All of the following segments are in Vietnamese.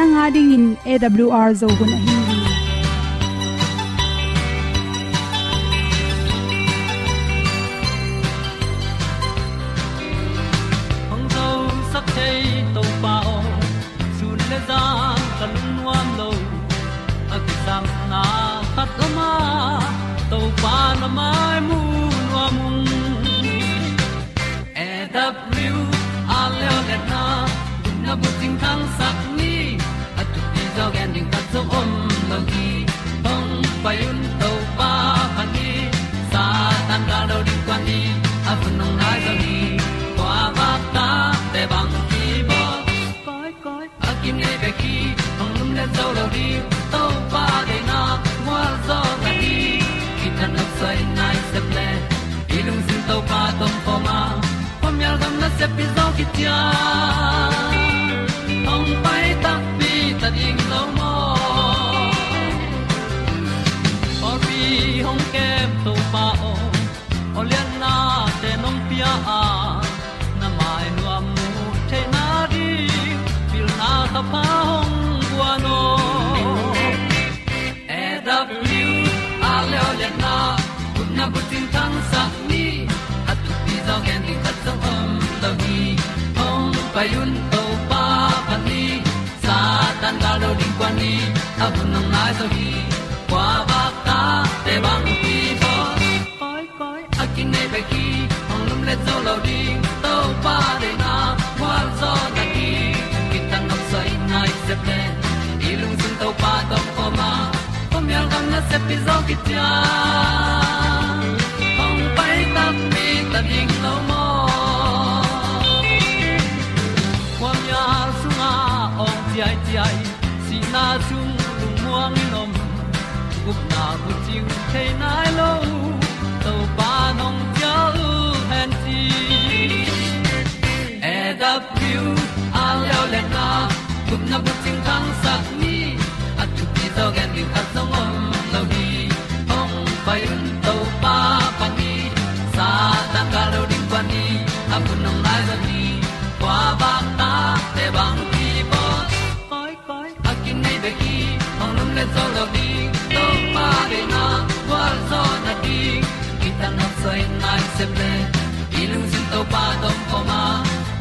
nanga ding in awr zo gun a hin hong zo sak chei to pa sun le za kan nuam lo a na khat ma to pa na mai mu nuam a le na bu ting sak di to pa de na mo zo ta ni ki tan nok sai nai se ple ilung sin to pa tom pa ma. Pom yal gam na se pi zo ki tia na bu tin ni at ti pi en gen di khat song om lo gi hong pai un to pa pa ni sa tan ga lo ding kwan ni. A bu nang mai so hi kwa ba ta te bang ki bo koi koi a kin nei ba ki ong lum le zo lo ding to pa de na kwa zo ta ki ki tan nok sai nai se pe ilung sun to pa tom ko ma. Pom yal gam na se pi zo ki tia canine. Se ple ilung sin to pa tom poma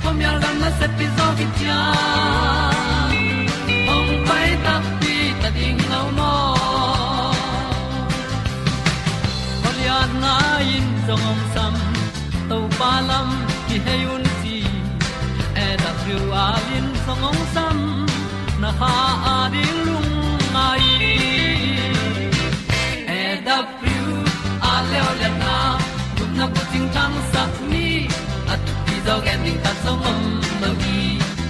pom yal gam na se pi zo ki tia ong pai ta pi ta ding lo mo Olian na in zong om sam to pa lam ki hay un ti e da thru a lin zong om sam na ha a ding lung ting tang sat ni at ti dog ending ta zong om lo gi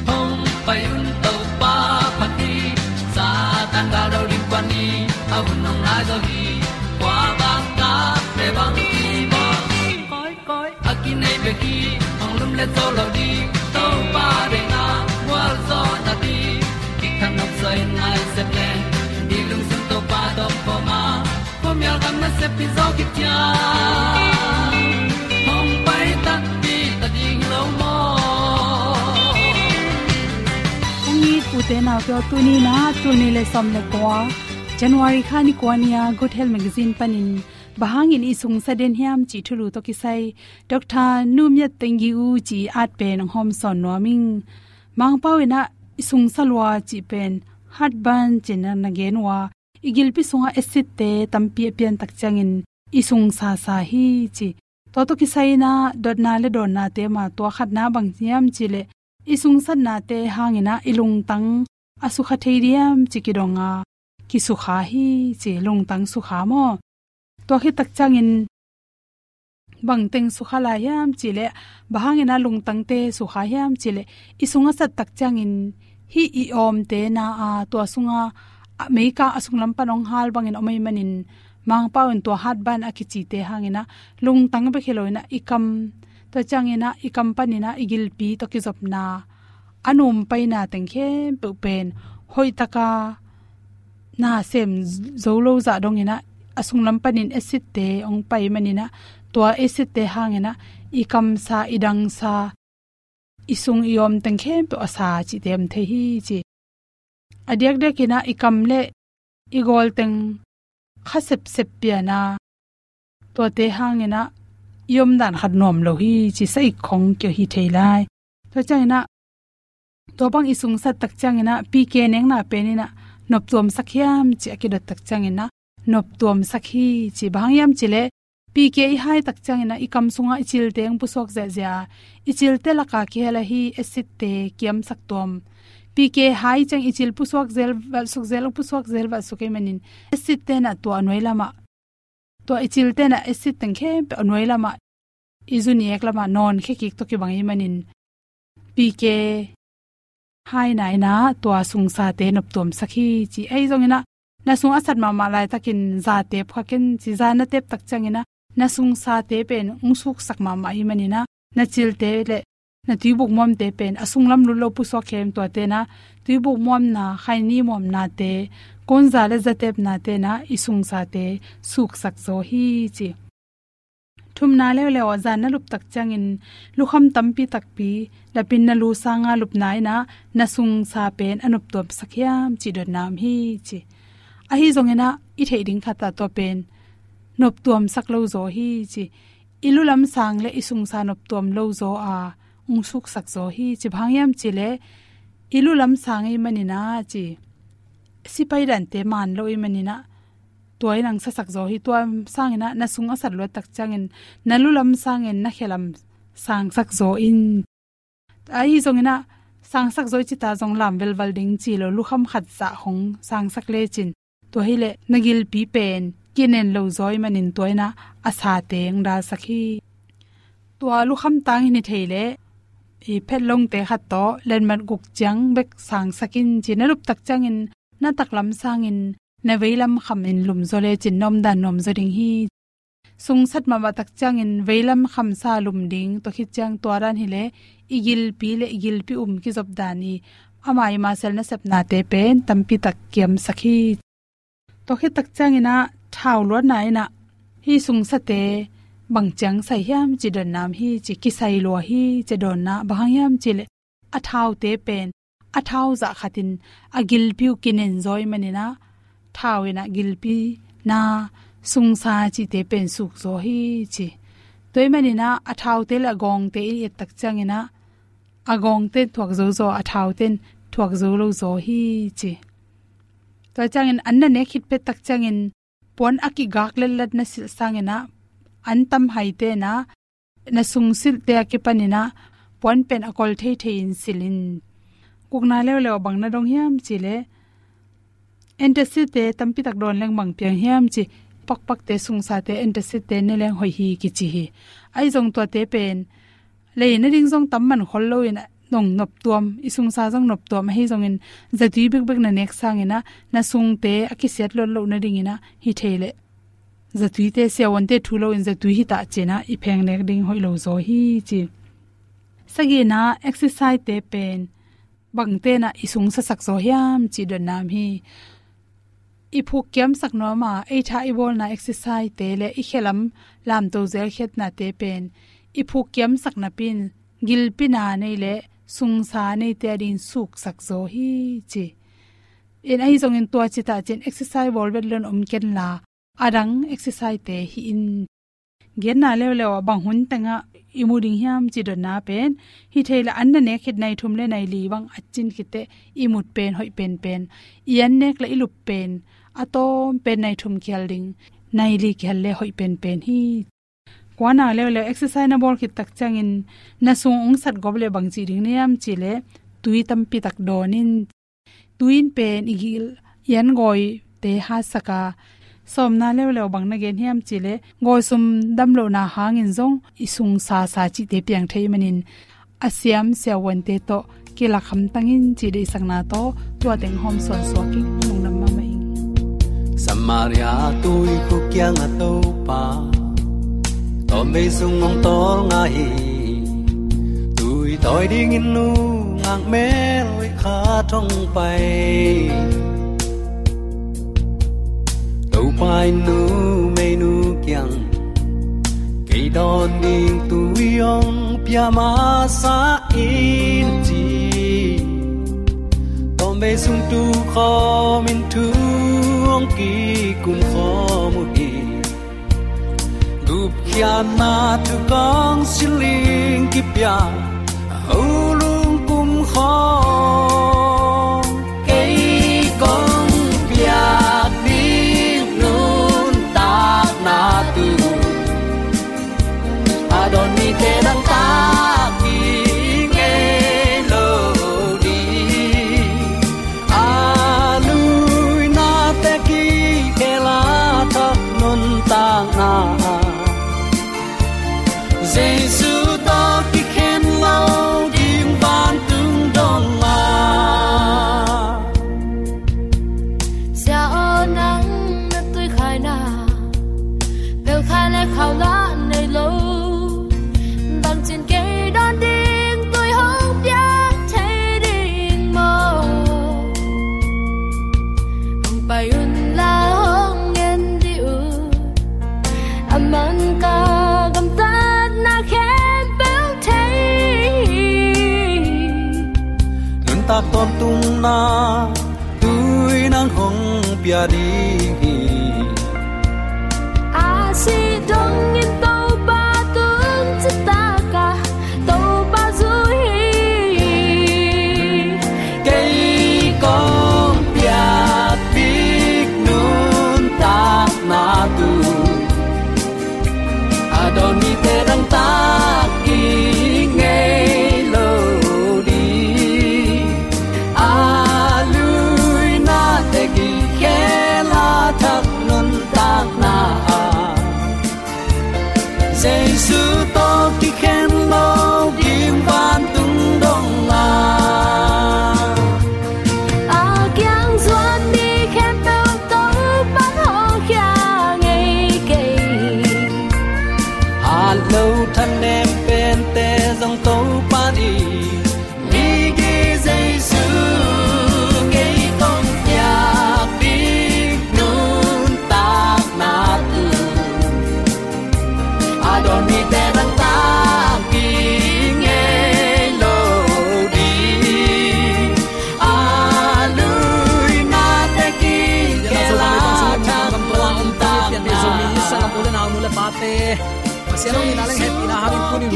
hong pai un to pa pa ti sa tan ga do ri pa ni. A un nong lai do gi kwa ba ta pe bang ti ba koi koi a ki nei be ki ong lum le zo lo di to pa de na wa zo na di ki kan nok sai nai se ple ni lung sun to pa do po ma. Po mi al gam na se pi zo ki tia hong umi ute na pyo tuni na tuni le som le kwa january khani kwania good health magazine panin bahangin isung saden hiam chi thulu to kisai dr numyat tengi u chi at pen hom son noming mang pawina isung salwa chi pen hat ban chin na gen wa igil pi sunga acid te tampi pian tak changin isung sa sa hi chi to to kisaina dot na le don na te ma to khat na bang chiam chile isung san na te hangina ilung tang asu kha theiriam chikidonga. Ki su kha hi che lung tang su kha mo to khi tak changin bang teng su khala yam chile bahangena lung tang te su kha yam chile. Isunga sat tak changin hi i om te na a to sunga meika asung lam panong hal bangin omai manin. Mang paun to hat ban akichi te hangena lung tang be kheloina ikam to changena company na igil pi to ki zop na anum paina tengkhe pe pen hoi taka na sem zolo za dongina asung lam panin acid te, ong pai manina. To acid te hangena kam sa idang sa isung iom tengkhe, pe asa chi tem the hi chi. Adiak de kina i kam le i gol teng khasep sep piana to te hangena yom dan khat nom lo hi chi sai khong kyo hi theilai to changina to bang isung sat tak changina pk neng na penina nop tuam sakhiam chi akidot tak changina nop tuam sakhi chi bangyam chile. Pk hai tak changina ikam sunga ichil teng pusok za za ichil te laka ki hela hi acid te kiam sak tom pk hai chang ichil pusok zel wal suk zel, pusok zel wa suke manin acid te na to anoi lama to ichil te na acid teng khe pe anoi lama izuni ek lama non khe kik to ki bangi manin pk hai nai na to sung sa te nop tom sakhi chi ai zong ina na sung asat ma ma lai takin za te phakin chi za na tep tak changina na sung sa te pen ung suk sak ma ma hi manina na chil te le na tu buk mom te pen asung lam lu lo pu so khem to te na tu buk mom na khai ni mom na te kon za le za tep na te na isung sa te suk sak zo hi chi. Thum na le le wa na lup tak chang in lu kham tam pi tak pi la pin na lu sa nga lup nai na na sung sa pen anup top sakhyam chi do nam hi chi. A hi zong zongena i thei ding khata to pen nop tuam sak lo zo hi chi. Ilu lam sang le isung sa nop tuam lo zo a ung suk sak zo hi chi. Bhangyam chi le ilu lam sang e i manina chi sipai dan te man lo imanina. Tuai nang sa sak zo hi tuam sangina na sung asat lo tak changin. Nalulam sangin, na khelam sang sak zo in. Ai zongina sang sak zoi chi ta zong lam vel wal ding chi lo lu kham khat sa hong sang sak le chin. To hi le nagil pi pen, kinen lo zoi manin toina asa teng da sakhi. To lu kham tang ni theile i phet long te khat to, len man guk chang bek sang sakin chin lup tak changin na tak lam sangin na veilam kham in lum zole chin nom dan nom zoding hi. Sung sat ma ba tak chang in veilam kham sa lum ding, to khit chang toran hi le, igil pi le igil pi um ki job dani amai ma sel na sep na te pen tampi tak kiam sakhi to khit tak chang ina, thau lo na ina. Hi sung sa te, bang chang sai hiam chi don nam hi, chi ki sai lo hi, che don na bang hiam chi le a thau te pen athau thau za khatin, agil piu kinen zoi manina thawina gilpi na sungsa chi te pen suk zo hi chi. Toy manina athau te la gong te i tak changena, agong te thuak zo zo athau ten thuak zo lo zo hi chi. To changin, anna ne khit pe tak changin pon aki gak le lat na sil sangena antam hai te na na sung sil te ake panina pon pen akol thei thein silin kukna le le bang na dong hiam chi le. Entacid te tampi tak don leng bang piang hiam chi, pak pak te sung sa te entacid te ne leng hoi hi ki chi hi. Ai jong to te pen, le na ding jong tam man khol lo in nong nop tuam isung sa jong nop tuam, hei jong in zati bik bik na nek sang ina, na sung te aki set lo lo na ding ina, hi thele zatui te se won te thulo in zatui hi ta chena i pheng nek ding hoi lo zo hi chi. Sagi na, exercise te pen bằng tên à isung sa sak zo hiam, chi do nam hi. I phu kem sak no ma e tha i bol na exercise te le i khelam, lam to zel khet na te pen. I phu kem sak na pin, gil pina nei le, sung sa nei te din suk sak zo hi, chi. In ai zong in to chi ta chen exercise bol vel lon om ken la arang exercise te hi in gen na le le bang hun tanga imuding hiam chi do na pen hi theila an na ne khit nai thum le nai li wang achin khite imut pen hoi pen pen ian nek la ilup pen atom pen nai thum kyal ding nai li kyal le hoi pen pen hi. Kwana le le exercise na bol khit tak changin na sung ong sat goble bang chi ding niam chi le tui tam pi tak donin. Tuin pen igil, yan goi, te ha saka som na le lew bang na gen hiam chile go sum dam lo na hang in zong, isung sa sa chi te piang thei manin. Asiam se wan te to, kila kham tang in chi de sang na to, tua teng hom son so ki mong nam ma mai samaria tôi khu kyang a to pa. Tom be sung ngong to nga hi. Tôi toi ding in nu ngang me loi kha thong pai tàu bay nu mê nu kyang cây đòn đi tu yong pia ma sa in chi. Tom be sung tu kho min tu ong ki kum kho mu hi gup kya na tu kong siling ki pia au lung kum kho. Hào lá nơi lâu. Bằng trên cây đón điên tôi không biết thấy điên màu không phải un la hong nên điệu aman ca gầm tát na khen béo thấy nâng ta tôm tung na tôi nang hong bia đi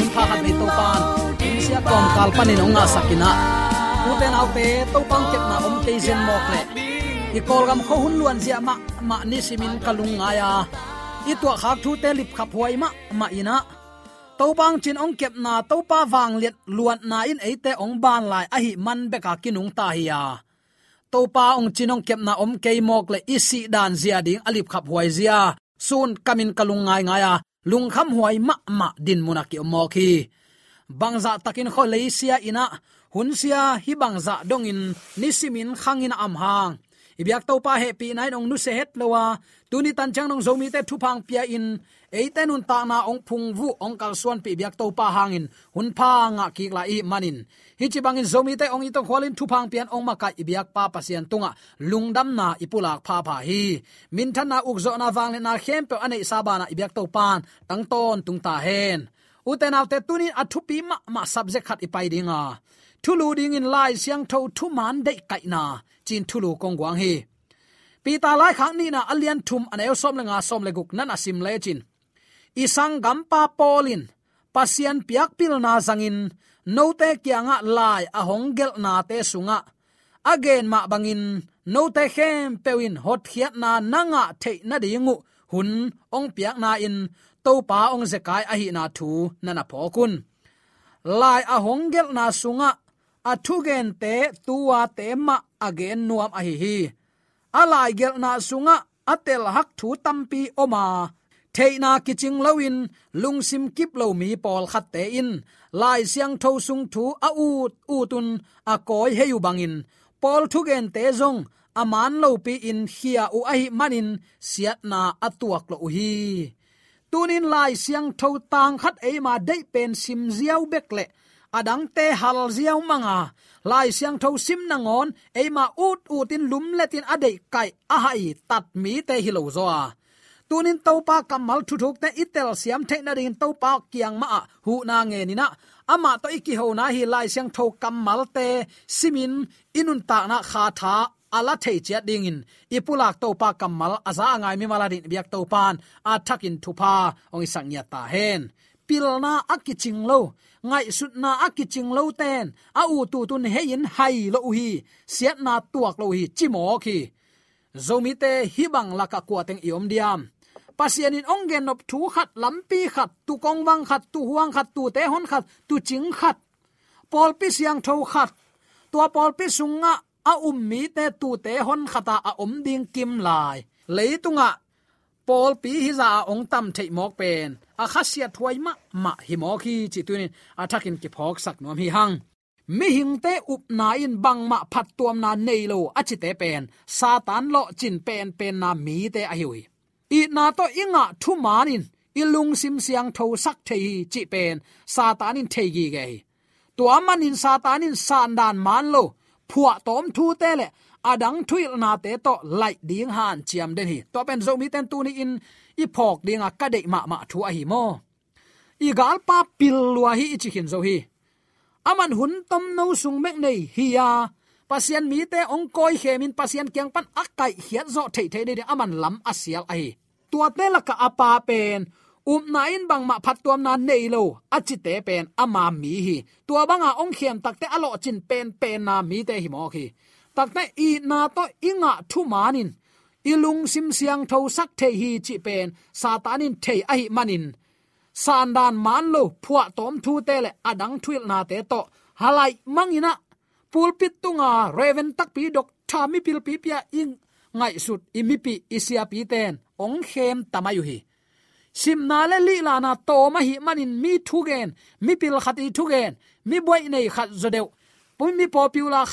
habin puni pha khat be to pan in sia kom kal panin onga sakina uten autte to pang ket na om te zen mok le i kol gam kho hun luan zia ma ma ni simin kalung ngaya i to khak thu te lip khap huai ma ma ina to bang chin ong kep na to pa wang liet luan na in eite ong ban lai a hi man be ka kinung ta hi ya to pa ong chinong kep na om ke mok le isi dan zia ding alip khap huai zia sun kamin kalung ngai ngaya lung kham huai ma ma din munaki mo khi. Bangza takin kho leisia ina hunsia hi bangza dongin nisimin khangin amhang ibyak to pa he pi nai ong nu se het lowa tuni tan chang nong zomi te thu phang pia in. Eiten un ta na ong phung vu ong kal suan pi byak to pa hangin hun pha nga ki la i manin hi chi bangin zomi te ong i to khwalin thu phang pian ong maka ibyak pa pasian tunga. Lungdam na ipulak pha pha hi. Min than na uk zo na wang na khem pe ane sabana ibyak to pan tang ton tung ta hen. Uten autte tunin athupi ma ma subject khat ipai dinga thulu ding in lai siang tho thu man dei kai na. Chin thulu kong gwang hi. Pi ta lai khang ni na alian thum anel som le nga som le guk nan asim le chin. Isang gampa polin, pasian piak pil na zangin note kyanga lai a hongel na te sunga. Again ma bangin, no te khem pewin hot khiat na nanga the na dingu hun ong piak na in to pa ong zekai a hi na thu nana phokun lai a hongel na sunga athugen te, tuwa te ma again nuam a hi hi alai gel na sunga, atel hak thu tampi oma. Theina kiching lawin, lungsim kip lo mi pol khat te in. Lai siang tho sung thu a u u tun a koi heyu bangin. Pol thugen te zong aman lo pi in hia u ahi manin, siat na atuak lo hi tunin lai siang tho tang khat e ma dei pen sim ziau bekle le adang te hal ziaw manga. Lai siang tho sim na ngon ema ut utin lum letin ade kai a hai tat mi te hilo zo a tunin topa kamal thu thuk te itel siam the na rin topa kiang ma hu na nge ni na. Ama to iki ho na hi lai siang tho kamal te simin inun ta na kha tha ala thei che ding in. Ipulak to pa kamal aza ngai mi mala din biak to pan a thakin thupa, ong sang ya ta hen. Pilna akiching lo ngai sut na akiching lo ten a u tu tun he in hai lo hi. Siat na tuak lo hi chimo khi. Zomi te hibang laka kwa teng iom diam pasian in ongen nop thu khat lampi khat tu kong wang khat tu huang khat tu te hon khat tu ching khat pol pi siang tho khat tua pol pi sunga a um mi te tu te hon khata a om ding kim lai. Leitunga Paul pi hi za ong tam thei mok pen a khasia thwai ma ma hi mo khi chi tunin a thakin ki phok sak nom hi hang mi hing te up na in bang ma phat tuam na nei lo a à, chi te pen satan lo chin pen pen na mi te à a hiwi i na to inga thu manin ilung sim siang tho sak thei chi pen satanin thei gi ge sa tanh in san dan man lo phua tom thu te le adang thuil na te to light ding han chiam den hi. To pen zo mi ten tu ni in, i phok ding a ka de ma ma thu a hi mo. I gal pa pil lua hi chi hin zo hi. Aman hun tom no sung mek nei hi ya. Pasian mi te ong koi khemin pasian kyang pan akai hiat zo thei thei de aman lam asial ai tua te la ka apa pen. Um na in bang ma phat tuam na nei lo. Achi te pen ama mi hi. Tua banga ong khiam tak te alo chin pen pen na mi te hi mo khi tak i na to inga thu manin. Ilung sim siang tho sak the hi chi pen satanin thei a hi manin. Sandan man lo phua tom thu te le adang thuil na te to. Halai mangina pulpit tunga reven tak pi dok, tha mi pil pi pia in ngai sut imipi isia pi ten, ong khem tamayu hi sim na le li la na to ma hi manin mi thu gen, mi pil khati thu gen, mi boy nei khat zodeu deu. Mi po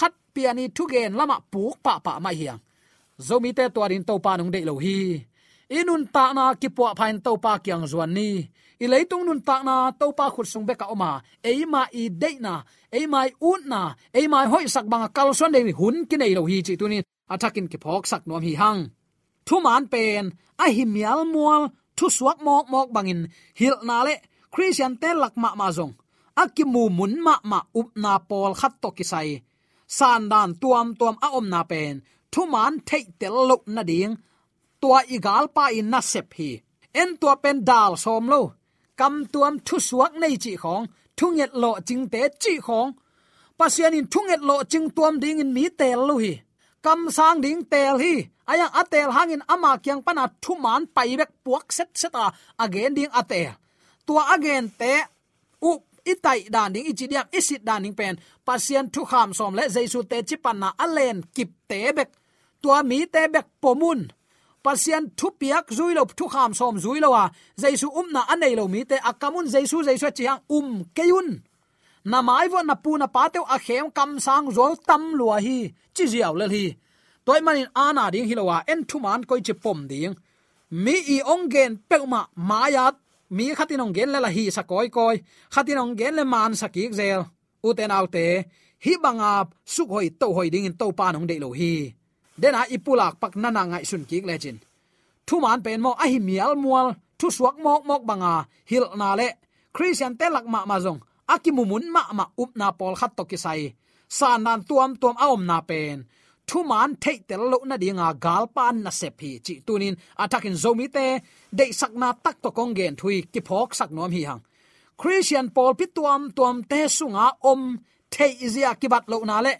khat piani thu gen lama puk pa pa mai hiang. Zomi te to rin to pa nong de lo hi. Inun ta na ki po phain to pa kyang zuan ni. I leitung nun ta na to pa khut sung be ka oma. Ei ma i de na. Ei mai un na. Ei mai hoi sak banga kal son de hun ki nei lo hi chi tu ni. Atakin ki phok sak nom hi hang. Thu man pen. A hi mial mual. Thu suak mok mok bangin. Hil na le. Christian te lak ma ma zong. Akimu mun ma ma up na pol khat to ki sai san dan tuam tuam a om na pen. Thu man thei tel lo na ding. Tua igal pa in na sep hi. En tua pen dal som lo. Kam tuam thu suak nei chi khong. Thunget lo ching te chi khong. Pasian in thunget lo ching tuam ding in mi tel lo hi. Kam sang ding tel hi. Aya atel hangin ama kyang pana thuman pai bek puak set seta again ding atel tua again te u itai dan ding ichidiak isit dan ding pen. Pasien thu kham som le jaisu te chipan na alen kip te bek. Tua mi te bek pomun. Pasien thu piak zui lo, thu kham som zui lo wa jaisu um na anei lo mi te akamun jaisu jaisu chiang um keyun. Na mai vo na pu na pa teu a khem kam sang zol tam lua hi, chi ziaw le hi. Toy manin ana ding hilowa en thu man koi chi pom ding. Mi i ongen peuma maya mi khatin ong gen la hi sa koi koi. Khatin ong gen le man sa ki zel. Uten autte hi banga su hoi, to hoi ding in to pa nong de lo hi. Dena ipulak pak nana ngai sun ki legend thu man pen mo, a hi mial mual, thu suak mok mok banga hil na le. Christian telak ma ma zong akimumun ma ma up na pol khat to ki sai. Sa nan tuam tuam aom na pen thu man thei tel lo na dinga gal pan na se phi chi tunin atakin zomi te de sakna tak to kong gen thui, ki phok sak nom hi hang. Christian paul pi tuam tuam te sunga om thei izia ki bat lo na le.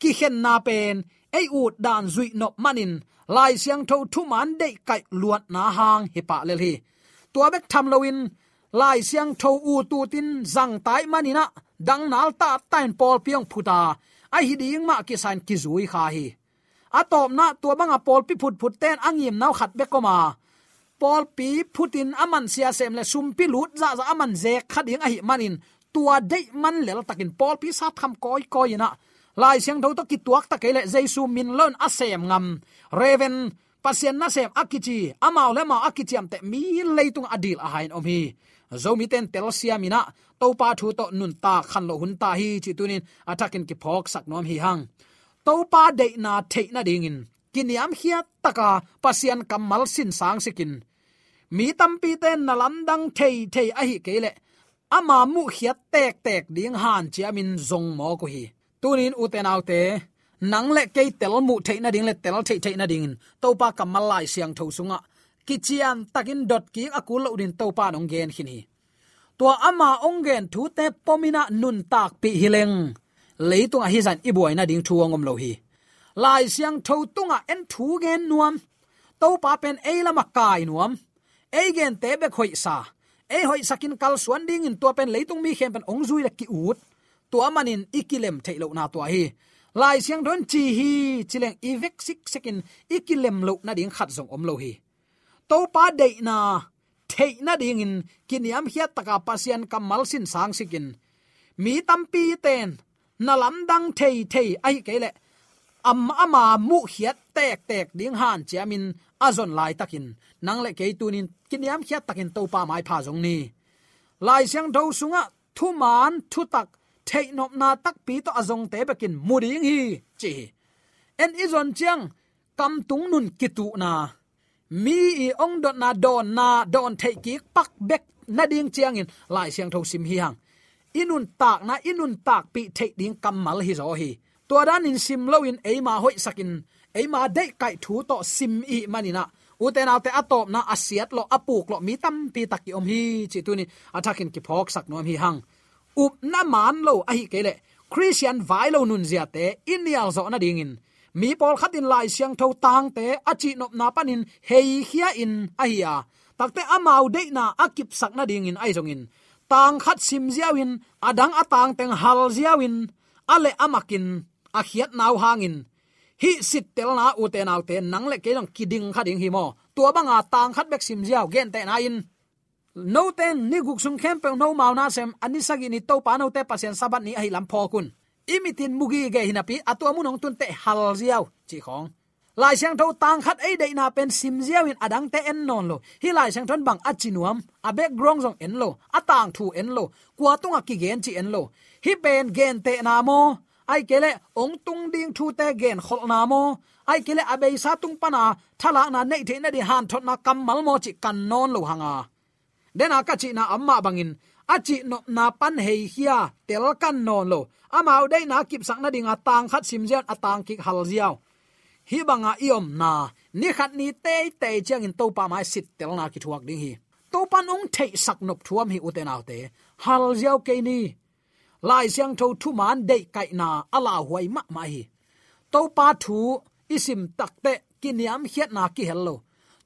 Ki hen na pen, ei u dan zui no manin, lai siang tho thu man de kai luat na hang hi pa le hi. Tua bek tham loin lai siang tho u tu tin zang tai manina, dang nal ta tain paul piang phuta. Ai hi ding ma ki san ki zui kha hi atop na tua banga pol pi phut phut ten angim nau khat bek ko pol pi phutin aman sia sem le sum pi lut za za aman ze khading a hi manin. Tua de man lel takin pol pi sa tham koi koi na. Lai siang tho to ki tuak ta kele jesu min lon asem ngam. Reven, pasien na sem akichi, amao le ma akichi am te mi leitung adil a hain om hi. Zomi ten tel sia to pa thu to nun ta khan lo hun ta hi chi tunin. Atakin ki phok sak nom hi hang topa de na the na ding in kiniam hia taka pasian kamal sin sang sikin. Mi tampi te na landang thei thei a hi kele ama mu hia tek tek ding han chiamin zong mo ko hi. Tunin uten autte nang le ke tel mu thei na ding le tel thei thei na ding topa kamal lai siang tho sunga. Kichian takin dot ki akul lo din to nong gen khini tua ama ong gen thu te pomina nun tak pi hileng leitung a hi zan ibuai na ding thuangom lo hi. Lai siang tho tunga en thu gen nuam. To pa pen e lama kai nuam. E gen te be khoi sa. E hoi sakin kal suan ding in tua pen leitung mi khem pen ong zui la ki ut. Tua manin ikilem thailo na tua hi. Lai siang don chi hi chileng ivek sik sekin ikilem lo na ding khat zong om lo hi. To pa de na, thei na ding in kiniam hiat taka pasian kamal sin sang sikin. Mi tampi ten na lam dang thei thei ai kele am ama mu hiat tek tek ding han chiamin azon lai takin. Nang le ke tunin kiniam hiat takin to pa mai pha jong ni. Lai siang do sunga, thu man, thu tak, thei nop na tak pi to azong te bekin muring hi, chi. En izon chiang, kam tung nun kitu na. Mi i ong dot na don na don thei ki pak bek na ding chiang in. Lai siang tho sim hi hang inun tak na inun tak pi thei ding kamal hi zo hi. Tua dan in sim lo in eima hoi sakin. Eima de kai thu to sim i manina uten alte atop na asiat lo apuk lo mi tam pi taki om hi. Chi tu ni athakin ki phok sak nom hi hang. Up na man lo a hi kele christian vai lo nun zia te inial zo na ding in. Mi pol khatin lai siang tho tang te achi nop na panin hei hia in a hiya takte amau de na akip sak na ding in ai jong in tang khat sim ziawin adang atang teng hal ziawin. Ale amakin, a khiat naw hangin. Hi sit tel na u te naw te nang le ke long kiding khading hi mo. Tua banga tang khat bek sim ziaw gen te na in. No ten ni guk sung khem pe no mau na sem ani sagi ni to pa no te pasien sabat ni ai lam pho kun imitin mugi ge hinapi atu amunong tun te hal ziaw. Chi khong lai sang tho tang khat ei dei na pen sim zia win adang te en non lo. Hi lai sang thon bang achinuam, a bek grong jong en lo atang thu en lo kwa tunga ki gen chi en lo. Hi pen gen te na mo, ai kele ong tung ding thu te gen khol na mo, ai kele abei sa tung pana thala na nei the na di han thot na kam mal mo chi kan non lo hanga. Dena ka chi na amma bangin achi no na pan hei hia tel kan non lo. Amao dei na kip sang na dinga tang khat sim a atang ki hal ziaw hi banga iom na, ni khat ni te te chang in topa mai sit tel na ki thuak ding hi. Topa nong ong thei sak nop thuam hi uten autte hal ziaw ke ni. Lai siang tho thu man dei kai na ala huai ma mai hi. Topa thu, isim takte kiniam hiat na ki hello.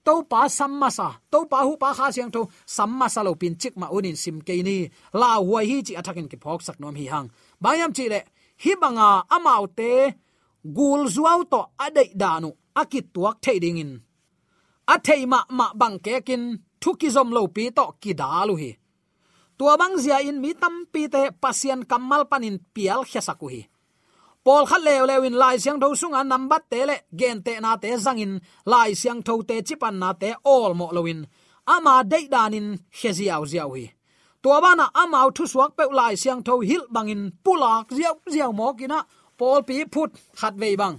To pa samma to pa hu pa kha siang tho sammasa lo pin chik ma unin sim ke ni. La huai hi chi athakin ki phok sak nom hi hang. Bayam chi le, hi banga amau te gul zuaw to adai danu akit tuak thei ding in a thei ma ma bang ke kin thuki zom lo pi to ki dalu hi. Tua bang zia in mi tam pi te pasien kamal panin pial khesaku hi. Pol khat lew lewin lai siang tho sunga number te le, gen te na te zangin lai siang tho te chipan na te all mo lowin ama dei danin kheziaw ziaw hi. Tua bana amau thu suak pe lai siang tho hil bangin pulak ziaw ziaw mo kina pol pi phut khat ve bang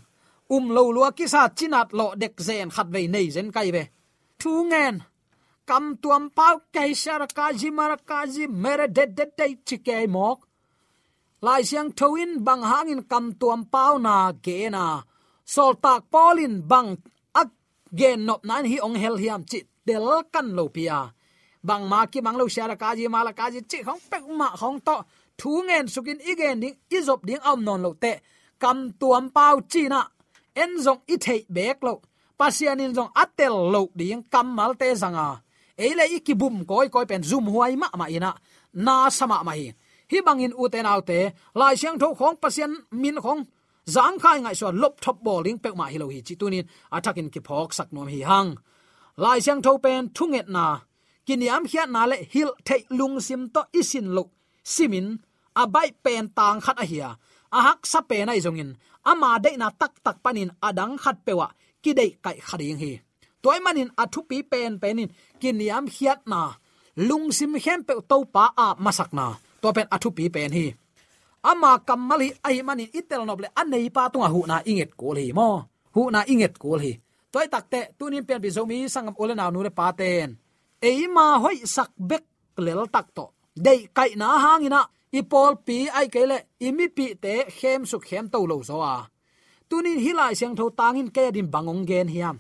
um lo lua ki sa chinat lo dek zen khat ve nei zen kai be thu ngen kam tuam pau kai sar ka ji mar ka ji mere de de de chike mok lai siang thoin bang hangin kam tuam pau na ge na sol tak polin bang ak gen nop nan hi ong hel hiam chi del kan lo pia bang ma ki mang lo sar ka ji mala ka ji chi khong pek ma khong to thu ngen sukin igen ding izop ding am non lo te. Kam tuam pau china. En jong i thei bek lo. Pasian in jong atel lo ding kam mal te zanga. Eile ikibum koi koi pen zoom huai ma ma ina. Na sama ma hi. Hi bangin uten autte lai siang tho khong pasian min khong. Zang khai ngai so lop thop bowling pek ma hi lo hi chi tunin. Atakin ki phok sak nom hi hang. Lai siang tho pen thunget na. Kiniam hiat na le hil thei lung sim to isin lo. Simin abai pen tang khat a hiya a. Sa pe nai zongin. Ama de na tak tak panin adang khat pewa. Ki dei kai khading hi. Toy manin athu pi pen penin. Kiniam hiat na. Lung sim hem pe to pa a masak na. To pen athu pi pen hi. Ama kamali ai manin itel noble anei pa tunga hu na inget kol hi mo. Hu na inget kol hi. Toy takte tunin pen bi zomi sangam ole na nu le pa ten. Eima hoi sak bek lel tak to. Dei kai na hangina ipol pi ai kele imi pi te khem su khem to lo zo a tunin hilai siang tho tangin ke din bangong gen hiam.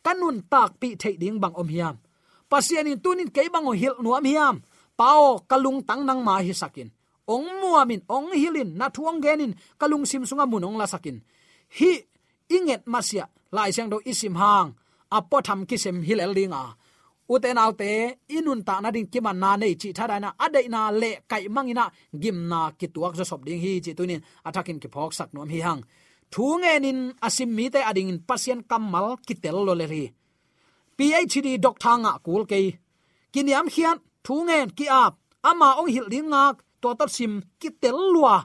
Kanun tak pi the ding bang om hiam. Pasian in tunin ke bang o hil nuam hiam. Pao kalung tang nang ma hi sakin. Ong muamin ong hilin, na thuang genin kalung sim sunga munong la sakin. Hi, inget masia, lai siang do isim hang. Apo tham kisem hilel dinga à uten autte, inun ta na ding kiman na nei chi thada na. Ade na le kai mangina gim na ki tuak zo sob ding hi chi tunin. Atakin ki phok sak nom hi hang. Thu ngen asim mi te ading in pasien kamal kitel lo le ri. Phd dok thanga kul ke kiniam khian, thu ngen ki ap. Ama ong hil ding ngak, to tot sim kitel lua.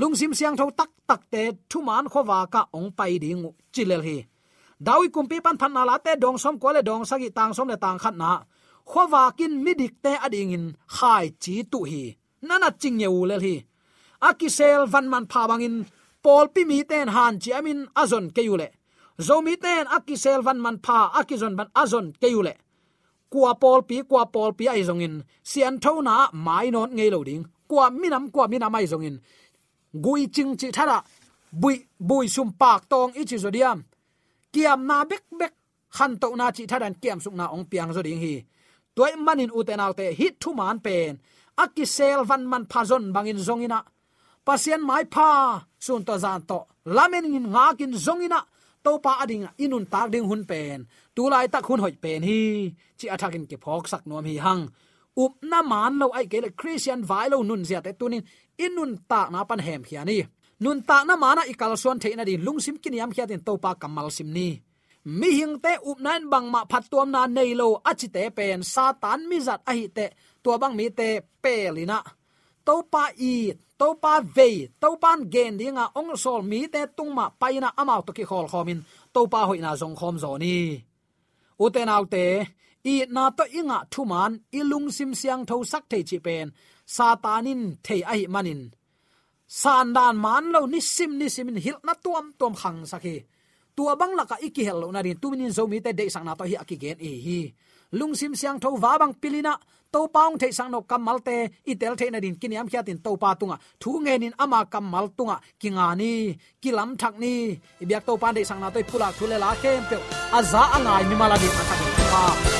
Lungsim siang tho tak tak te thuman khowa ka ong pai ding chilel hi dawi kumpi pan phan na la te dong som ko le dong sagi tang som le tang khat na. Khowa kin midik te ading in khai chi tu hi. Nana ching ye u le hi. Akisel van man pha bangin pol pi mi ten han chi amin azon ke yule zo mi ten akisel van man pha akizon ban azon ke yule kwa pol pi, kwa pol pi ai zong in. Sian tho na mai non ngei lo ding. Kwa minam kwa minam ai zong in. Gui ching chi thara bui bui sum pak tong ichi zodiam kiam na bek bek han to na chi thadan kiam suk na ong piang zo ding hi. Toy manin uten autte hi thu man pen. Akisel van man phazon bangin zongina pasien mai pha, sun to zan to. Lamen in nga kin zongina to pa ading inun tak ding hun pen. Tu lai tak hun hoi pen hi. Chi athakin ke phok sak nom hi hang. Up na man lo ai ke le christian vai lo nun zia te tunin inun tak na pan hem khiani nun ta na mana ikal suan theina di lungsim kiniam khia tin topa kamal sim ni. Mi hing te up nan bang ma phat tuam na nei lo achi te pen satan mi zat a hi te tua bang mi te pelina topa i, topa ve, topan gen dinga ong sol mi te tungma paina amau to ki khol khomin, topa hoina zong khom zo ni. Uten autte i na to inga thuman ilung sim siang tho sak thei chi pen, satanin thei ai manin san dan man lo ni sim ni sim hil na tuam tuam khang sakhi tua bang laka iki hel lo na rin tuminin zo mi te de sang na to hi aki gen e hi. Lung sim siang tho wa bang pilina to paung the sang no kamal te. I tel the na din. Kiniam khia tin to pa tunga. Thu nge nin ama kamal tunga. Kinga ni. Kilam thak ni. I biak to pa de sang na to pula thule la khem pe aza angai mi mala di ma thak pa